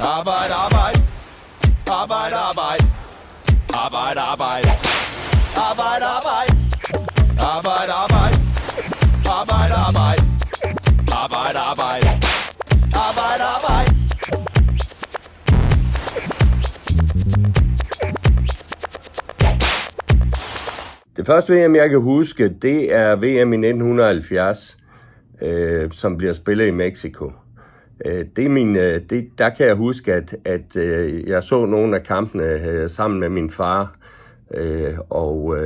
Arbejde, arbejde. Arbejde, arbejde. Arbejde, arbejde. Arbejde, arbejde. Arbejde, arbejde. Arbejde, arbejde. Arbejde, arbejde. Arbejde, arbejde. Det første VM, jeg kan huske, det er VM i 1970, øh, som bliver spillet i Mexico. Øh, det er min, øh, det, der kan jeg huske, at, at øh, jeg så nogle af kampene sammen med min far, og,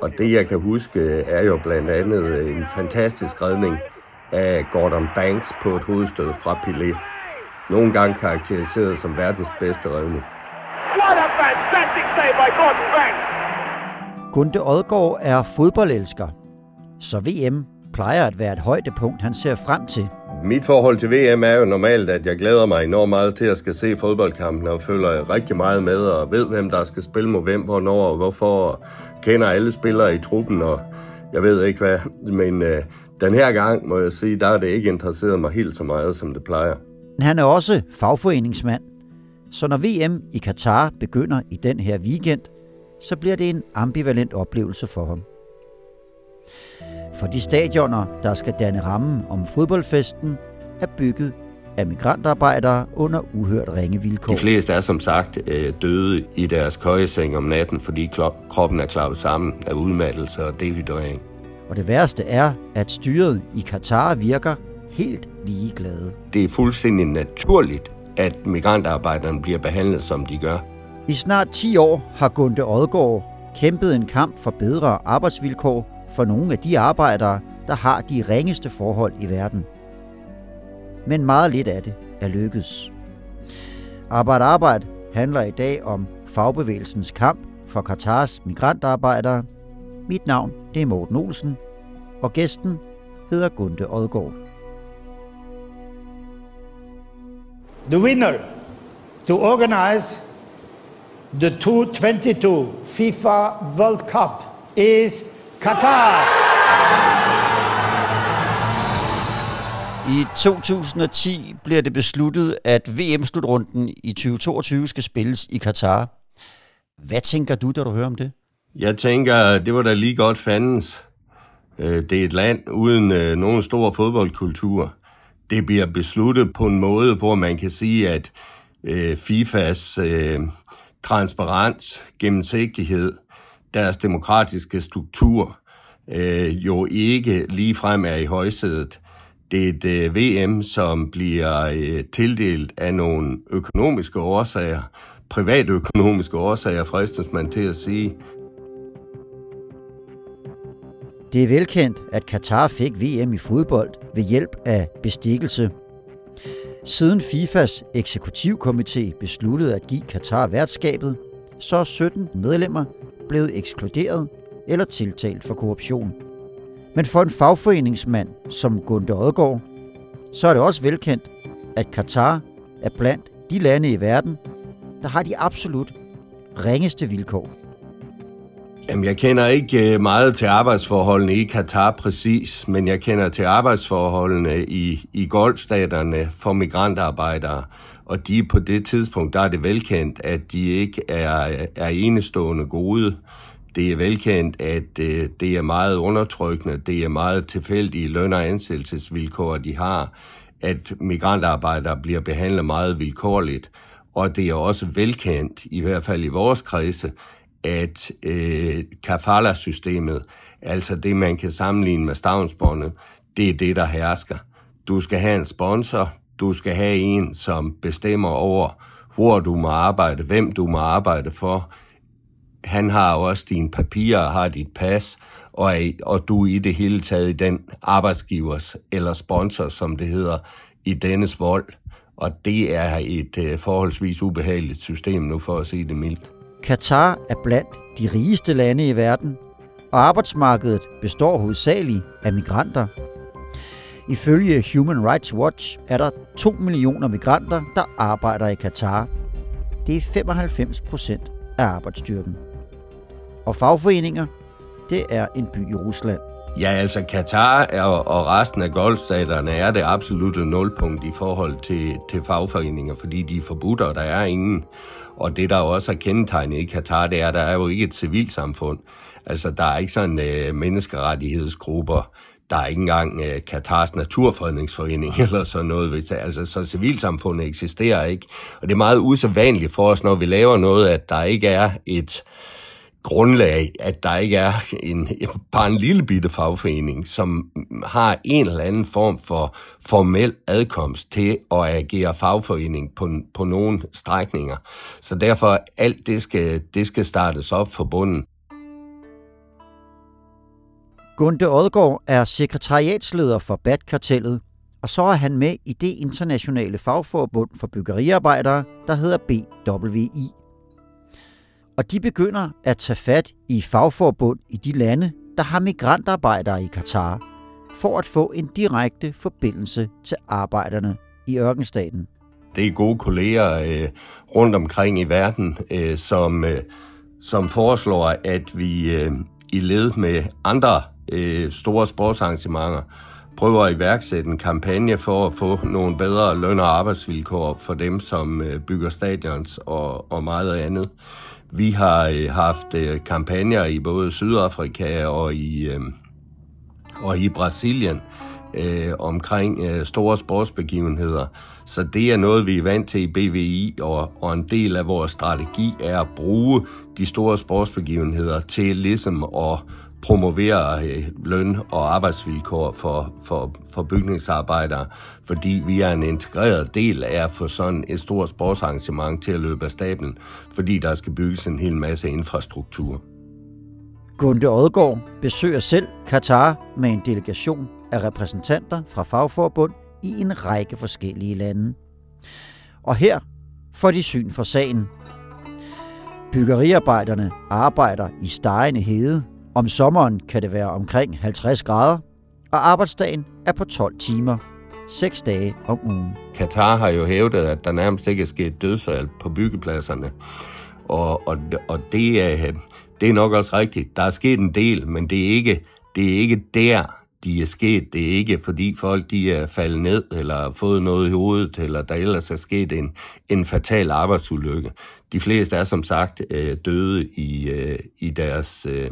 og det jeg kan huske er jo blandt andet en fantastisk redning af Gordon Banks på et hovedstød fra Pelé. Nogle gange karakteriseret som verdens bedste redning. What a fantastic save by Gordon Banks! Gunde Odgaard er fodboldelsker, så VM plejer at være et højdepunkt, han ser frem til. Mit forhold til VM er jo normalt, at jeg glæder mig enormt meget til at skal se fodboldkampen, og følger rigtig meget med, og ved, hvem der skal spille mod hvem, hvornår og hvorfor, og kender alle spillere i truppen, og jeg ved ikke hvad. Men øh, den her gang, må jeg sige, der er det ikke interesseret mig helt så meget, som det plejer. Han er også fagforeningsmand, så når VM i Katar begynder i den her weekend, så bliver det en ambivalent oplevelse for ham. For de stadioner, der skal danne rammen om fodboldfesten, er bygget af migrantarbejdere under uhørt ringe vilkår. De fleste er som sagt øh, døde i deres køjeseng om natten, fordi kroppen er klappet sammen af udmattelse og dehydrering. Og det værste er, at styret i Katar virker helt ligeglade. Det er fuldstændig naturligt, at migrantarbejderne bliver behandlet, som de gør. I snart 10 år har Gunde Odgaard kæmpet en kamp for bedre arbejdsvilkår for nogle af de arbejdere, der har de ringeste forhold i verden. Men meget lidt af det er lykkedes. Arbejde Arbejde handler i dag om fagbevægelsens kamp for Katars migrantarbejdere. Mit navn det er Morten Olsen, og gæsten hedder Gunde Odgaard. The winner to organize the 2022 FIFA World Cup is Qatar. I 2010 bliver det besluttet, at VM-slutrunden i 2022 skal spilles i Katar. Hvad tænker du, da du hører om det? Jeg tænker, det var da lige godt fandens. Øh, det er et land uden øh, nogen stor fodboldkultur. Det bliver besluttet på en måde, hvor man kan sige, at øh, FIFAs transparens, gennemsigtighed, deres demokratiske struktur øh, jo ikke ligefrem er i højsædet. Det er et øh, VM, som bliver øh, tildelt af nogle økonomiske årsager, privatøkonomiske årsager, fristes man til at sige. Det er velkendt, at Katar fik VM i fodbold ved hjælp af bestikkelse. Siden FIFAs eksekutivkomité besluttede at give Katar værtskabet, så er 17 medlemmer blevet ekskluderet eller tiltalt for korruption. Men for en fagforeningsmand som Gunther Odgaard, så er det også velkendt, at Katar er blandt de lande i verden, der har de absolut ringeste vilkår. Jamen, jeg kender ikke øh, meget til arbejdsforholdene i Katar præcis, men jeg kender til arbejdsforholdene i, i golfstaterne for migrantarbejdere. Og de på det tidspunkt, der er det velkendt, at de ikke er, er enestående gode. Det er velkendt, at øh, det er meget undertrykkende, det er meget tilfældige løn- og ansættelsesvilkår, de har, at migrantarbejdere bliver behandlet meget vilkårligt. Og det er også velkendt, i hvert fald i vores kredse, at øh, kafala-systemet, altså det, man kan sammenligne med stavnsbåndet, det er det, der hersker. Du skal have en sponsor, du skal have en, som bestemmer over, hvor du må arbejde, hvem du må arbejde for, han har også dine papirer, har dit pas, og, og du er i det hele taget i den arbejdsgivers eller sponsor, som det hedder, i dennes vold. Og det er et øh, forholdsvis ubehageligt system nu, for at sige det mildt. Katar er blandt de rigeste lande i verden, og arbejdsmarkedet består hovedsageligt af migranter. Ifølge Human Rights Watch er der 2 millioner migranter, der arbejder i Katar. Det er 95 procent af arbejdsstyrken og fagforeninger, det er en by i Rusland. Ja, altså Katar er, og resten af golfstaterne er det absolutte nulpunkt i forhold til, til fagforeninger, fordi de er forbudt, og der er ingen. Og det, der også er kendetegnet i Katar, det er, at der er jo ikke et civilsamfund. Altså, der er ikke sådan øh, menneskerettighedsgrupper, der er ikke engang øh, Katars Naturfredningsforening eller sådan noget. Altså, så civilsamfundet eksisterer ikke. Og det er meget usædvanligt for os, når vi laver noget, at der ikke er et grundlag, at der ikke er en, bare en lille bitte fagforening, som har en eller anden form for formel adkomst til at agere fagforening på, på nogle strækninger. Så derfor alt det skal, det skal startes op for bunden. Gunde Odgaard er sekretariatsleder for BAT-kartellet, og så er han med i det internationale fagforbund for byggeriarbejdere, der hedder BWI. Og de begynder at tage fat i fagforbund i de lande, der har migrantarbejdere i Katar, for at få en direkte forbindelse til arbejderne i ørkenstaten. Det er gode kolleger øh, rundt omkring i verden, øh, som, øh, som foreslår, at vi øh, i led med andre øh, store sportsarrangementer prøver at iværksætte en kampagne for at få nogle bedre løn- og arbejdsvilkår for dem, som øh, bygger stadions og, og meget andet. Vi har øh, haft øh, kampagner i både Sydafrika og i, øh, og i Brasilien øh, omkring øh, store sportsbegivenheder. Så det er noget, vi er vant til i BVI, og, og en del af vores strategi er at bruge de store sportsbegivenheder til ligesom at promovere øh, løn- og arbejdsvilkår for, for, for bygningsarbejdere, fordi vi er en integreret del af at få sådan et stort sportsarrangement til at løbe af stablen, fordi der skal bygges en hel masse infrastruktur. Gunde Odgaard besøger selv Katar med en delegation af repræsentanter fra fagforbund i en række forskellige lande. Og her får de syn for sagen. Byggeriarbejderne arbejder i stegende hede. Om sommeren kan det være omkring 50 grader, og arbejdsdagen er på 12 timer. 6 dage om ugen. Katar har jo hævdet, at der nærmest ikke er sket dødsfald på byggepladserne. Og, og, og det, er, det er nok også rigtigt. Der er sket en del, men det er ikke, det er ikke der, de er sket. Det er ikke, fordi folk de er faldet ned, eller har fået noget i hovedet, eller der ellers er sket en, en fatal arbejdsulykke. De fleste er som sagt øh, døde i, øh, i deres... Øh,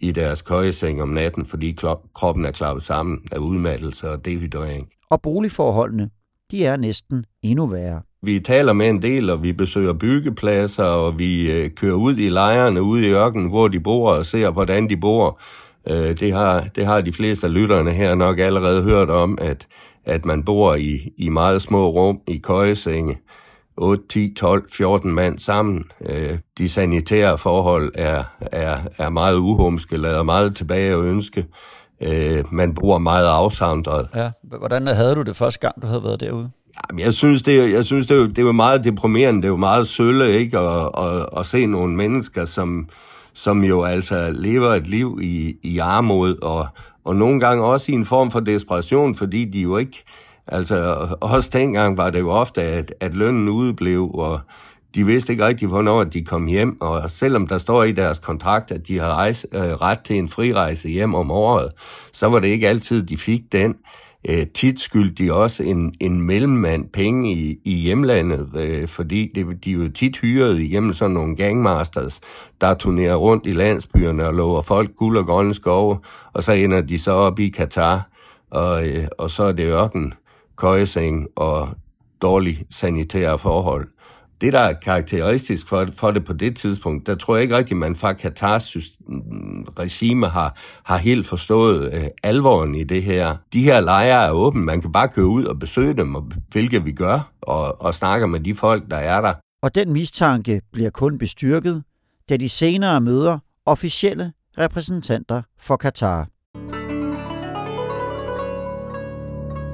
i deres køjeseng om natten, fordi kroppen er klappet sammen af udmattelse og dehydrering. Og boligforholdene, de er næsten endnu værre. Vi taler med en del, og vi besøger byggepladser, og vi øh, kører ud i lejrene ude i ørkenen, hvor de bor, og ser, hvordan de bor. Øh, det, har, det har de fleste af lytterne her nok allerede hørt om, at, at man bor i, i meget små rum i køjesenge. 8, 10, 12, 14 mand sammen. Øh, de sanitære forhold er, er, er meget uhumske, lader meget tilbage at ønske. Øh, man bruger meget afsandret. Ja, hvordan havde du det første gang, du havde været derude? Jamen, jeg synes, det, jeg synes det, det var meget deprimerende. Det var meget sølle, ikke? At, at, at se nogle mennesker, som, som jo altså lever et liv i, i armod, og, og nogle gange også i en form for desperation, fordi de jo ikke... Altså, også dengang var det jo ofte, at, at lønnen udeblev, og de vidste ikke rigtig, hvornår de kom hjem, og selvom der står i deres kontrakt, at de har rejse, øh, ret til en frirejse hjem om året, så var det ikke altid, de fik den. Øh, tit skyldte de også en, en mellemmand penge i, i hjemlandet, øh, fordi det, de jo tit hyrede igennem sådan nogle gangmasters, der turnerer rundt i landsbyerne og lover folk guld og grønne skove, og så ender de så op i Katar, og, øh, og så er det ørken, køjeseng og dårlige sanitære forhold det, der er karakteristisk for, for det på det tidspunkt, der tror jeg ikke rigtigt, man fra Katars regime har, har helt forstået øh, alvoren i det her. De her lejre er åbne, man kan bare køre ud og besøge dem, og, hvilket vi gør, og, og snakker med de folk, der er der. Og den mistanke bliver kun bestyrket, da de senere møder officielle repræsentanter for Katar.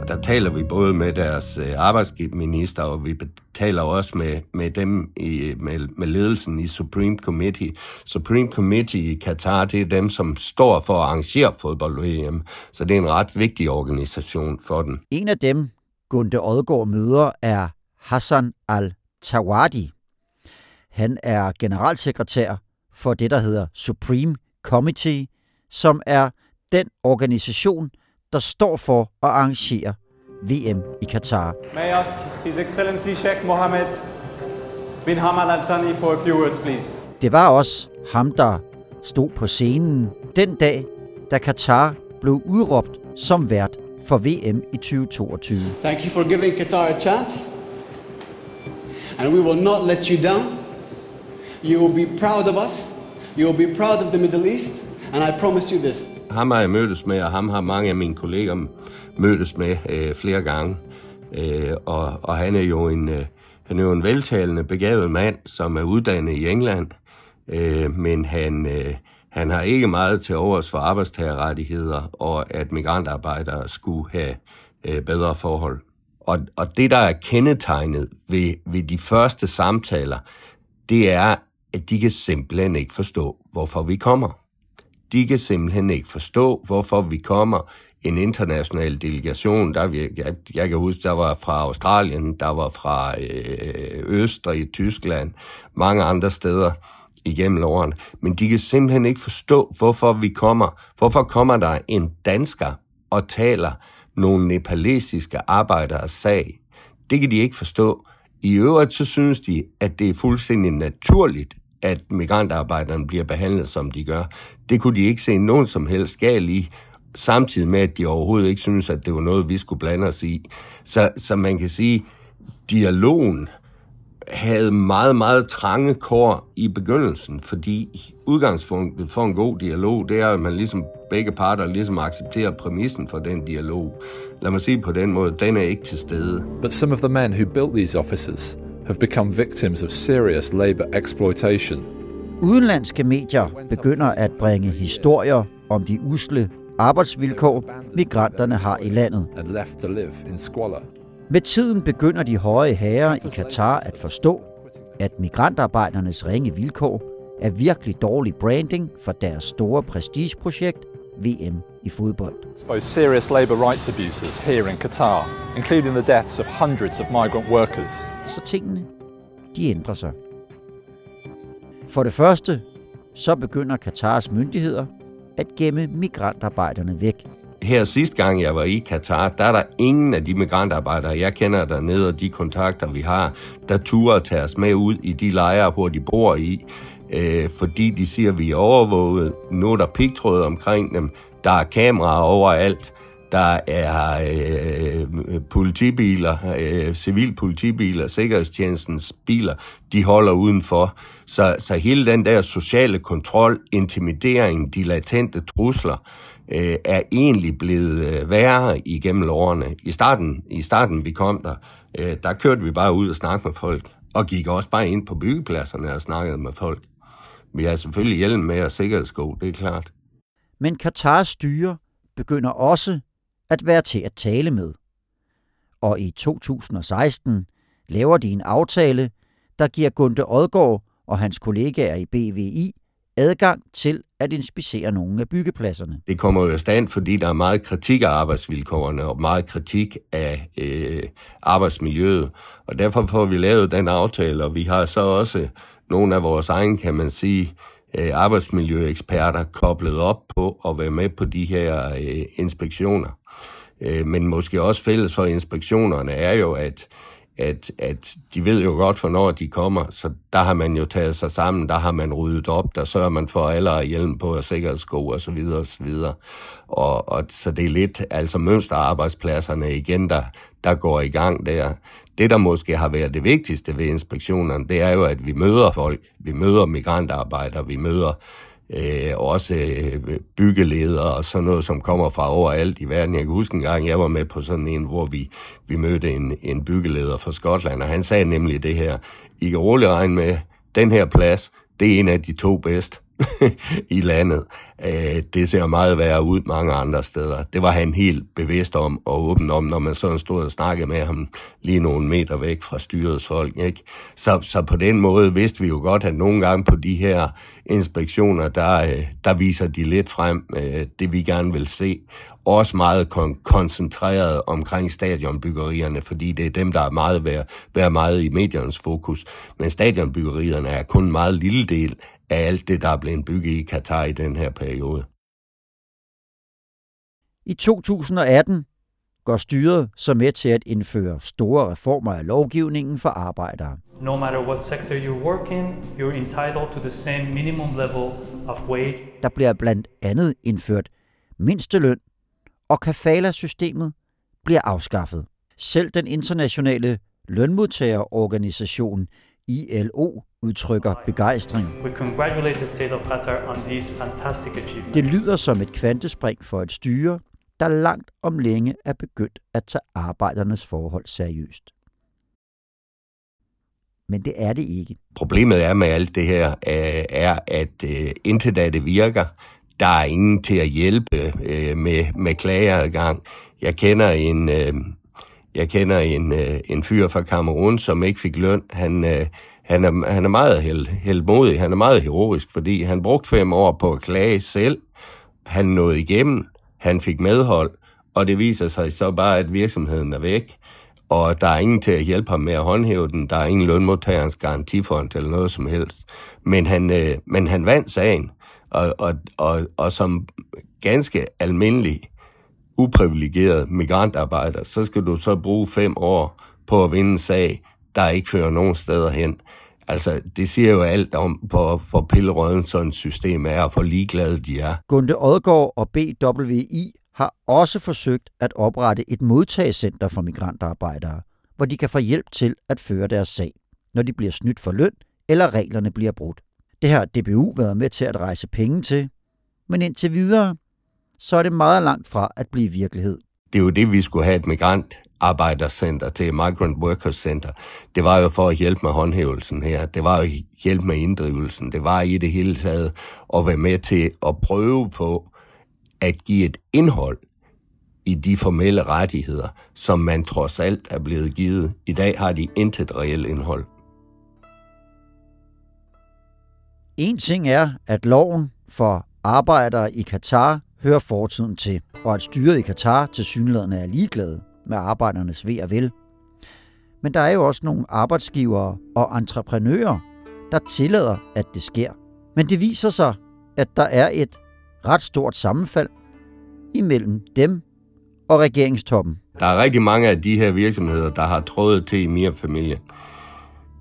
Der taler vi både med deres øh, arbejdsminister, og vi taler også med, med dem i, med, med ledelsen i Supreme Committee. Supreme Committee i Katar, det er dem, som står for at arrangere fodbold-VM, så det er en ret vigtig organisation for den. En af dem, Gunde Odgaard møder, er Hassan al-Tawadi. Han er generalsekretær for det, der hedder Supreme Committee, som er den organisation, der står for at arrangere VM i Katar. May I ask His Excellency Sheikh Mohammed bin Hamad Al Thani for a few words, please? Det var også ham, der stod på scenen den dag, da Katar blev udråbt som vært for VM i 2022. Thank you for giving Qatar a chance. And we will not let you down. You will be proud of us. You will be proud of the Middle East. And I promise you this. Ham har jeg mødtes med, og ham har mange af mine kolleger mødtes med øh, flere gange. Øh, og, og han er jo en, øh, han er jo en veltalende, begavet mand, som er uddannet i England. Øh, men han, øh, han har ikke meget til overs for arbejdstagerrettigheder, og at migrantarbejdere skulle have øh, bedre forhold. Og, og det, der er kendetegnet ved, ved de første samtaler, det er, at de kan simpelthen ikke forstå, hvorfor vi kommer. De kan simpelthen ikke forstå, hvorfor vi kommer en international delegation. Der, jeg, jeg kan huske, der var fra Australien, der var fra øh, Østrig, Tyskland, mange andre steder igennem årene. Men de kan simpelthen ikke forstå, hvorfor vi kommer. Hvorfor kommer der en dansker og taler nogle nepalesiske arbejderes sag? Det kan de ikke forstå. I øvrigt så synes de, at det er fuldstændig naturligt, at migrantarbejderne bliver behandlet, som de gør. Det kunne de ikke se nogen som helst gal i, samtidig med, at de overhovedet ikke synes, at det var noget, vi skulle blande os i. Så, så man kan sige, dialogen havde meget, meget trange kår i begyndelsen, fordi udgangspunktet for en god dialog, det er, at man ligesom begge parter ligesom accepterer præmissen for den dialog. Lad mig sige på den måde, den er ikke til stede. But some of the men who built these offices have become victims of serious labor exploitation. Udenlandske medier begynder at bringe historier om de usle arbejdsvilkår, migranterne har i landet. Med tiden begynder de høje herrer i Katar at forstå, at migrantarbejdernes ringe vilkår er virkelig dårlig branding for deres store prestigeprojekt VM i fodbold. Expose serious labor rights abuses here in Qatar, including the deaths of hundreds of migrant workers. Så tingene, de ændrer sig. For det første, så begynder Katars myndigheder at gemme migrantarbejderne væk. Her sidste gang, jeg var i Katar, der er der ingen af de migrantarbejdere, jeg kender dernede, og de kontakter, vi har, der turer tage os med ud i de lejre, hvor de bor i, øh, fordi de siger, at vi er overvåget. Nu er der pigtråd omkring dem. Der er kameraer overalt. Der er øh, politibiler, øh, civilpolitibiler, sikkerhedstjenestens biler, de holder udenfor. Så, så hele den der sociale kontrol, intimidering, de latente trusler, øh, er egentlig blevet øh, værre igennem årene. I starten, i starten vi kom der, øh, der kørte vi bare ud og snakkede med folk, og gik også bare ind på byggepladserne og snakkede med folk. Vi har selvfølgelig hjelm med og sikkerhedssko, det er klart. Men Katars styre begynder også at være til at tale med. Og i 2016 laver de en aftale, der giver Gunte Odgaard og hans kollegaer i BVI adgang til at inspicere nogle af byggepladserne. Det kommer jo i stand, fordi der er meget kritik af arbejdsvilkårene og meget kritik af øh, arbejdsmiljøet. Og derfor får vi lavet den aftale, og vi har så også nogle af vores egne, kan man sige, øh, arbejdsmiljøeksperter koblet op på at være med på de her øh, inspektioner. Øh, men måske også fælles for inspektionerne er jo, at at, at de ved jo godt, hvornår de kommer, så der har man jo taget sig sammen, der har man ryddet op, der sørger man for, alle hjelm på og sikkerhedssko og så videre og så videre. Og, og så det er lidt, altså mønsterarbejdspladserne igen, der, der går i gang der. Det, der måske har været det vigtigste ved inspektionerne, det er jo, at vi møder folk, vi møder migrantarbejdere, vi møder øh, også øh, byggeledere og sådan noget, som kommer fra overalt i verden. Jeg kan huske en gang, jeg var med på sådan en, hvor vi, vi mødte en, en byggeleder fra Skotland, og han sagde nemlig det her, I kan roligt regne med, den her plads, det er en af de to bedste i landet. Øh, det ser meget værre ud mange andre steder. Det var han helt bevidst om og åben om, når man sådan stod og snakkede med ham lige nogle meter væk fra styrets folk. Ikke? Så, så på den måde vidste vi jo godt, at nogle gange på de her inspektioner, der, øh, der viser de lidt frem øh, det, vi gerne vil se. Også meget kon- koncentreret omkring stadionbyggerierne, fordi det er dem, der er meget værd, værd meget i mediernes fokus. Men stadionbyggerierne er kun en meget lille del af alt det, der er blevet bygget i Katar i den her periode. I 2018 går styret så med til at indføre store reformer af lovgivningen for arbejdere. No matter what sector you work in, you're entitled to the same minimum level of wage. Der bliver blandt andet indført mindsteløn, og kafala-systemet bliver afskaffet. Selv den internationale lønmodtagerorganisation ILO udtrykker begejstring. Det lyder som et kvantespring for et styre, der langt om længe er begyndt at tage arbejdernes forhold seriøst. Men det er det ikke. Problemet er med alt det her, øh, er, at indtil da det virker, der er ingen til at hjælpe øh, med, med klageadgang. Jeg kender en, øh, jeg kender en, øh, en fyr fra Kamerun, som ikke fik løn. Han, øh, han, er, han er meget held, heldmodig, han er meget heroisk, fordi han brugte fem år på at klage selv. Han nåede igennem, han fik medhold, og det viser sig så bare, at virksomheden er væk, og der er ingen til at hjælpe ham med at håndhæve den. Der er ingen lønmodtagerens garantifond eller noget som helst. Men han, øh, men han vandt sagen, og, og, og, og som ganske almindelig, uprivilegeret migrantarbejder, så skal du så bruge fem år på at vinde en sag, der ikke fører nogen steder hen. Altså, det siger jo alt om, hvor, hvor pillerøden sådan et system er, og hvor ligeglade de er. Gunde Odgaard og BWI har også forsøgt at oprette et modtagecenter for migrantarbejdere, hvor de kan få hjælp til at føre deres sag, når de bliver snydt for løn eller reglerne bliver brudt. Det har DBU været med til at rejse penge til, men indtil videre, så er det meget langt fra at blive virkelighed. Det er jo det, vi skulle have et migrantarbejdercenter til, Migrant Workers Center. Det var jo for at hjælpe med håndhævelsen her. Det var jo hjælpe med inddrivelsen. Det var i det hele taget at være med til at prøve på at give et indhold i de formelle rettigheder, som man trods alt er blevet givet. I dag har de intet reelt indhold. En ting er, at loven for arbejdere i Katar hører fortiden til, og at styret i Katar til synlædende er ligeglade med arbejdernes ved og vel. Men der er jo også nogle arbejdsgivere og entreprenører, der tillader, at det sker. Men det viser sig, at der er et ret stort sammenfald imellem dem og regeringstoppen. Der er rigtig mange af de her virksomheder, der har trådet til i mere familie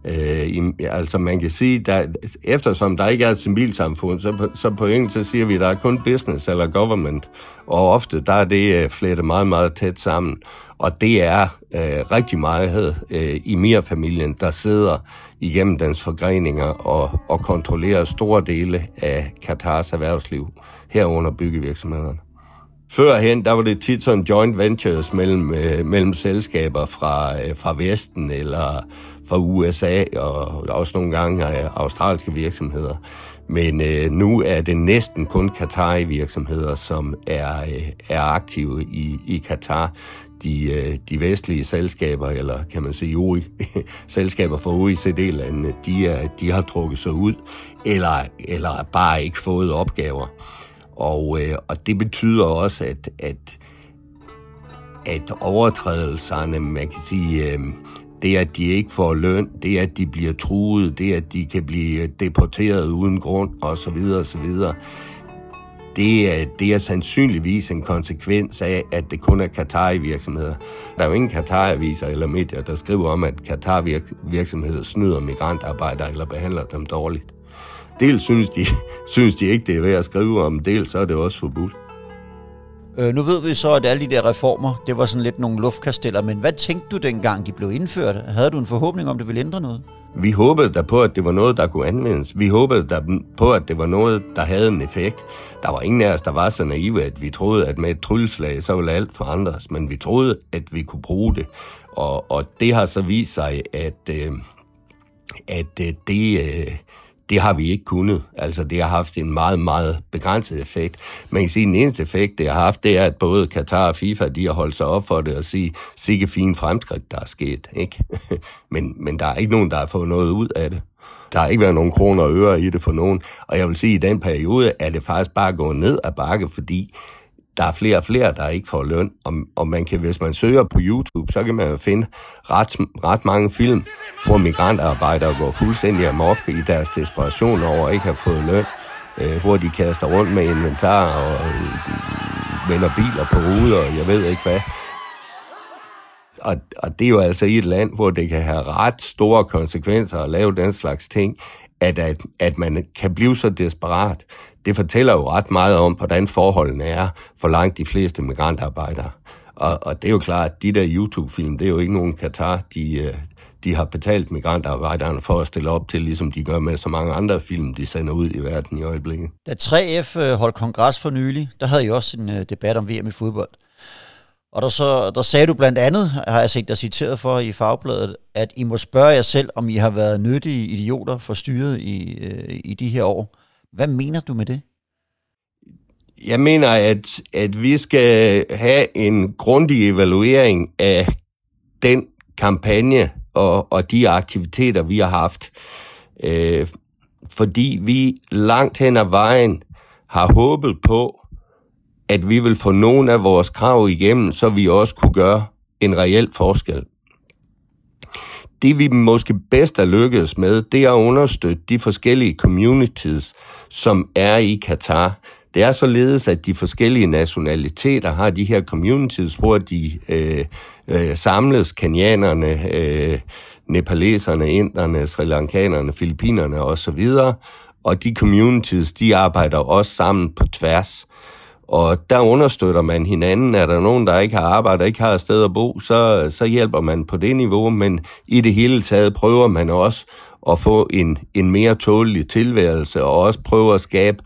Øh, i, altså man kan sige, der, eftersom der ikke er et civilsamfund, så, på, så på engelsk så siger vi, at der er kun business eller government, og ofte der er det øh, flettet meget, meget tæt sammen. Og det er øh, rigtig meget øh, i mere familien der sidder igennem dens forgreninger og, og kontrollerer store dele af Katars erhvervsliv, herunder byggevirksomhederne. Førhen, der var det tit sådan joint ventures mellem, øh, mellem selskaber fra, øh, fra Vesten eller fra USA og også nogle gange øh, australske virksomheder. Men øh, nu er det næsten kun Qatari-virksomheder, som er, øh, er aktive i, i Katar. De, øh, de vestlige selskaber, eller kan man sige OI, selskaber fra OECD-landene, de, er, de har trukket sig ud, eller, eller bare ikke fået opgaver. Og, øh, og det betyder også, at, at, at overtrædelserne, man kan sige, øh, det at de ikke får løn, det at de bliver truet, det at de kan blive deporteret uden grund osv. osv. Det er, det er sandsynligvis en konsekvens af, at det kun er Katar-virksomheder. Der er jo ingen Katar-aviser eller medier, der skriver om, at Katar-virksomheder snyder migrantarbejdere eller behandler dem dårligt. Dels synes de, synes de ikke, det er værd at skrive om, dels så er det også forbudt. Øh, nu ved vi så, at alle de der reformer, det var sådan lidt nogle luftkasteller, men hvad tænkte du dengang, de blev indført? Havde du en forhåbning om, det ville ændre noget? Vi håbede der på, at det var noget, der kunne anvendes. Vi håbede der på, at det var noget, der havde en effekt. Der var ingen af os, der var så naive, at vi troede, at med et trylleslag, så ville alt forandres. Men vi troede, at vi kunne bruge det. Og, og det har så vist sig, at, øh, at øh, det... Øh, det har vi ikke kunnet. Altså, det har haft en meget, meget begrænset effekt. Man kan sige, at den eneste effekt, det har haft, det er, at både Katar og FIFA, de har holdt sig op for det og sige, sikke fine fremskridt, der er sket. Ikke? men, men der er ikke nogen, der har fået noget ud af det. Der har ikke været nogen kroner og øre i det for nogen. Og jeg vil sige, at i den periode er det faktisk bare gået ned ad bakke, fordi der er flere og flere, der ikke får løn, og, og man kan, hvis man søger på YouTube, så kan man jo finde ret, ret mange film, hvor migrantarbejdere går fuldstændig amok i deres desperation over at ikke have fået løn, øh, hvor de kaster rundt med inventar og øh, vender biler på hovedet, og jeg ved ikke hvad. Og, og det er jo altså i et land, hvor det kan have ret store konsekvenser at lave den slags ting, at, at, at man kan blive så desperat. Det fortæller jo ret meget om, hvordan forholdene er for langt de fleste migrantarbejdere. Og, og det er jo klart, at de der YouTube-film, det er jo ikke nogen Katar, de, øh, de har betalt migrantarbejderne for at stille op til, ligesom de gør med så mange andre film, de sender ud i verden i øjeblikket. Da 3F øh, holdt kongres for nylig, der havde I også en øh, debat om VM i fodbold. Og der, så, der sagde du blandt andet, har jeg set dig citeret for i Fagbladet, at I må spørge jer selv, om I har været nyttige idioter for styret i, øh, i de her år. Hvad mener du med det? Jeg mener, at, at vi skal have en grundig evaluering af den kampagne og, og de aktiviteter, vi har haft. Øh, fordi vi langt hen ad vejen har håbet på, at vi vil få nogle af vores krav igennem, så vi også kunne gøre en reel forskel. Det vi måske bedst er lykkedes med, det er at understøtte de forskellige communities, som er i Katar. Det er således, at de forskellige nationaliteter har de her communities, hvor de øh, øh, samles, kenianerne, øh, nepaleserne, inderne, sri lankanerne, filippinerne osv., og de communities, de arbejder også sammen på tværs. Og der understøtter man hinanden. Er der nogen, der ikke har arbejde, ikke har et sted at bo, så, så hjælper man på det niveau, men i det hele taget prøver man også at få en, en mere tålelig tilværelse, og også prøve at skabe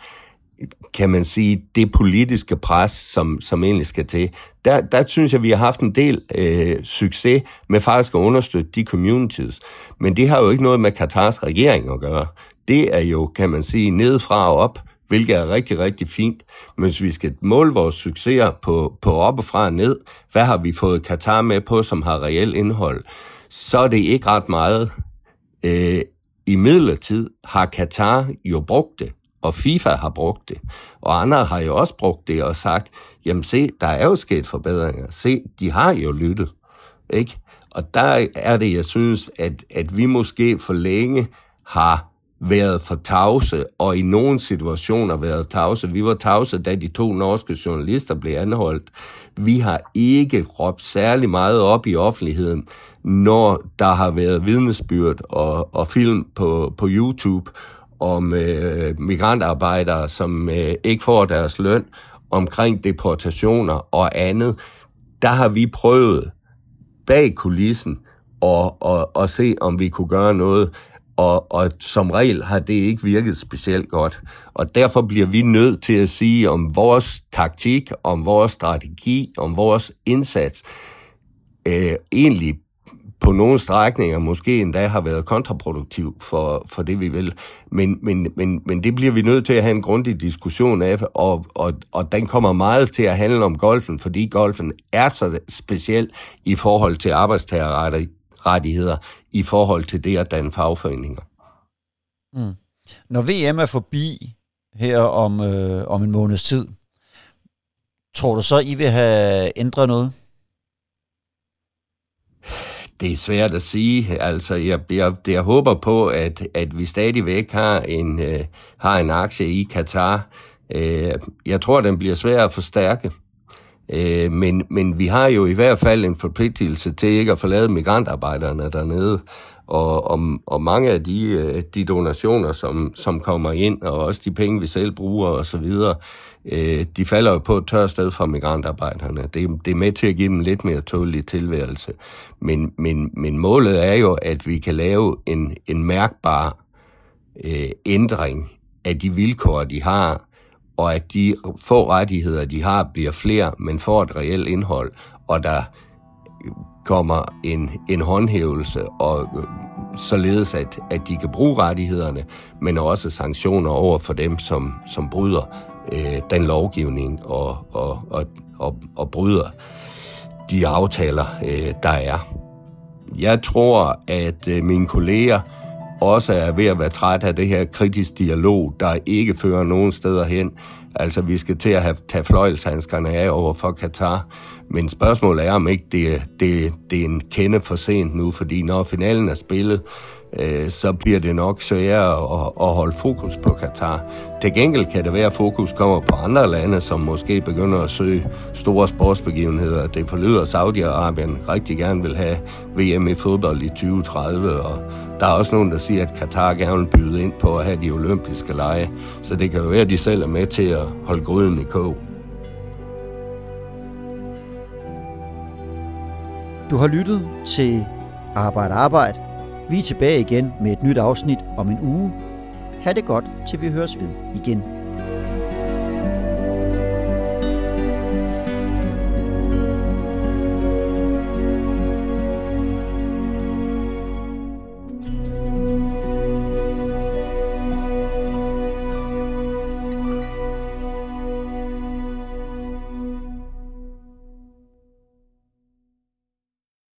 kan man sige, det politiske pres, som, som egentlig skal til. Der, der synes jeg, vi har haft en del øh, succes med faktisk at understøtte de communities. Men det har jo ikke noget med Katars regering at gøre. Det er jo, kan man sige, nedefra og op, hvilket er rigtig, rigtig fint. Men hvis vi skal måle vores succeser på, på op og fra og ned, hvad har vi fået Katar med på, som har reelt indhold, så er det ikke ret meget. Øh, I midlertid har Katar jo brugt det, og FIFA har brugt det, og andre har jo også brugt det og sagt, jamen se, der er jo sket forbedringer. Se, de har jo lyttet, ikke? Og der er det, jeg synes, at, at vi måske for længe har været for tavse, og i nogle situationer været tavse. Vi var tavse, da de to norske journalister blev anholdt. Vi har ikke råbt særlig meget op i offentligheden, når der har været vidnesbyrd og, og film på, på YouTube om øh, migrantarbejdere, som øh, ikke får deres løn, omkring deportationer og andet. Der har vi prøvet bag kulissen at, og, og se, om vi kunne gøre noget og, og som regel har det ikke virket specielt godt. Og derfor bliver vi nødt til at sige om vores taktik, om vores strategi, om vores indsats, øh, egentlig på nogle strækninger måske endda har været kontraproduktiv for, for det, vi vil. Men, men, men, men det bliver vi nødt til at have en grundig diskussion af, og, og, og den kommer meget til at handle om golfen, fordi golfen er så speciel i forhold til arbejdstagerrettigheder, i forhold til det at danne fagforeninger. Mm. Når VM er forbi her om, øh, om en måneds tid, tror du så, I vil have ændret noget? Det er svært at sige. Altså, jeg, jeg, jeg håber på, at, at vi stadigvæk har en, øh, har en aktie i Katar. Øh, jeg tror, den bliver svær at forstærke. Øh, men, men vi har jo i hvert fald en forpligtelse til ikke at forlade migrantarbejderne dernede. Og, og, og mange af de, øh, de donationer, som, som kommer ind, og også de penge, vi selv bruger osv., øh, de falder jo på et tørt sted fra migrantarbejderne. Det, det er med til at give dem lidt mere tålig tilværelse. Men, men, men målet er jo, at vi kan lave en, en mærkbar øh, ændring af de vilkår, de har, og at de få rettigheder, de har, bliver flere, men får et reelt indhold, og der kommer en, en håndhævelse, og øh, således at, at de kan bruge rettighederne, men også sanktioner over for dem, som, som bryder øh, den lovgivning og, og, og, og, og bryder de aftaler, øh, der er. Jeg tror, at øh, mine kolleger også er ved at være træt af det her kritisk dialog, der ikke fører nogen steder hen. Altså, vi skal til at have, tage fløjelshandskerne af over for Katar. Men spørgsmålet er, om ikke det, det, det er en kende for sent nu, fordi når finalen er spillet, øh, så bliver det nok sværere at, at holde fokus på Katar. Til gengæld kan det være, at fokus kommer på andre lande, som måske begynder at søge store sportsbegivenheder. Det forlyder, at Saudi-Arabien rigtig gerne vil have VM i fodbold i 2030, og der er også nogen, der siger, at Katar gerne vil byde ind på at have de olympiske lege. Så det kan jo være, at de selv er med til at holde gryden i kog. Du har lyttet til Arbejde Arbejde. Vi er tilbage igen med et nyt afsnit om en uge. Ha' det godt, til vi høres ved igen.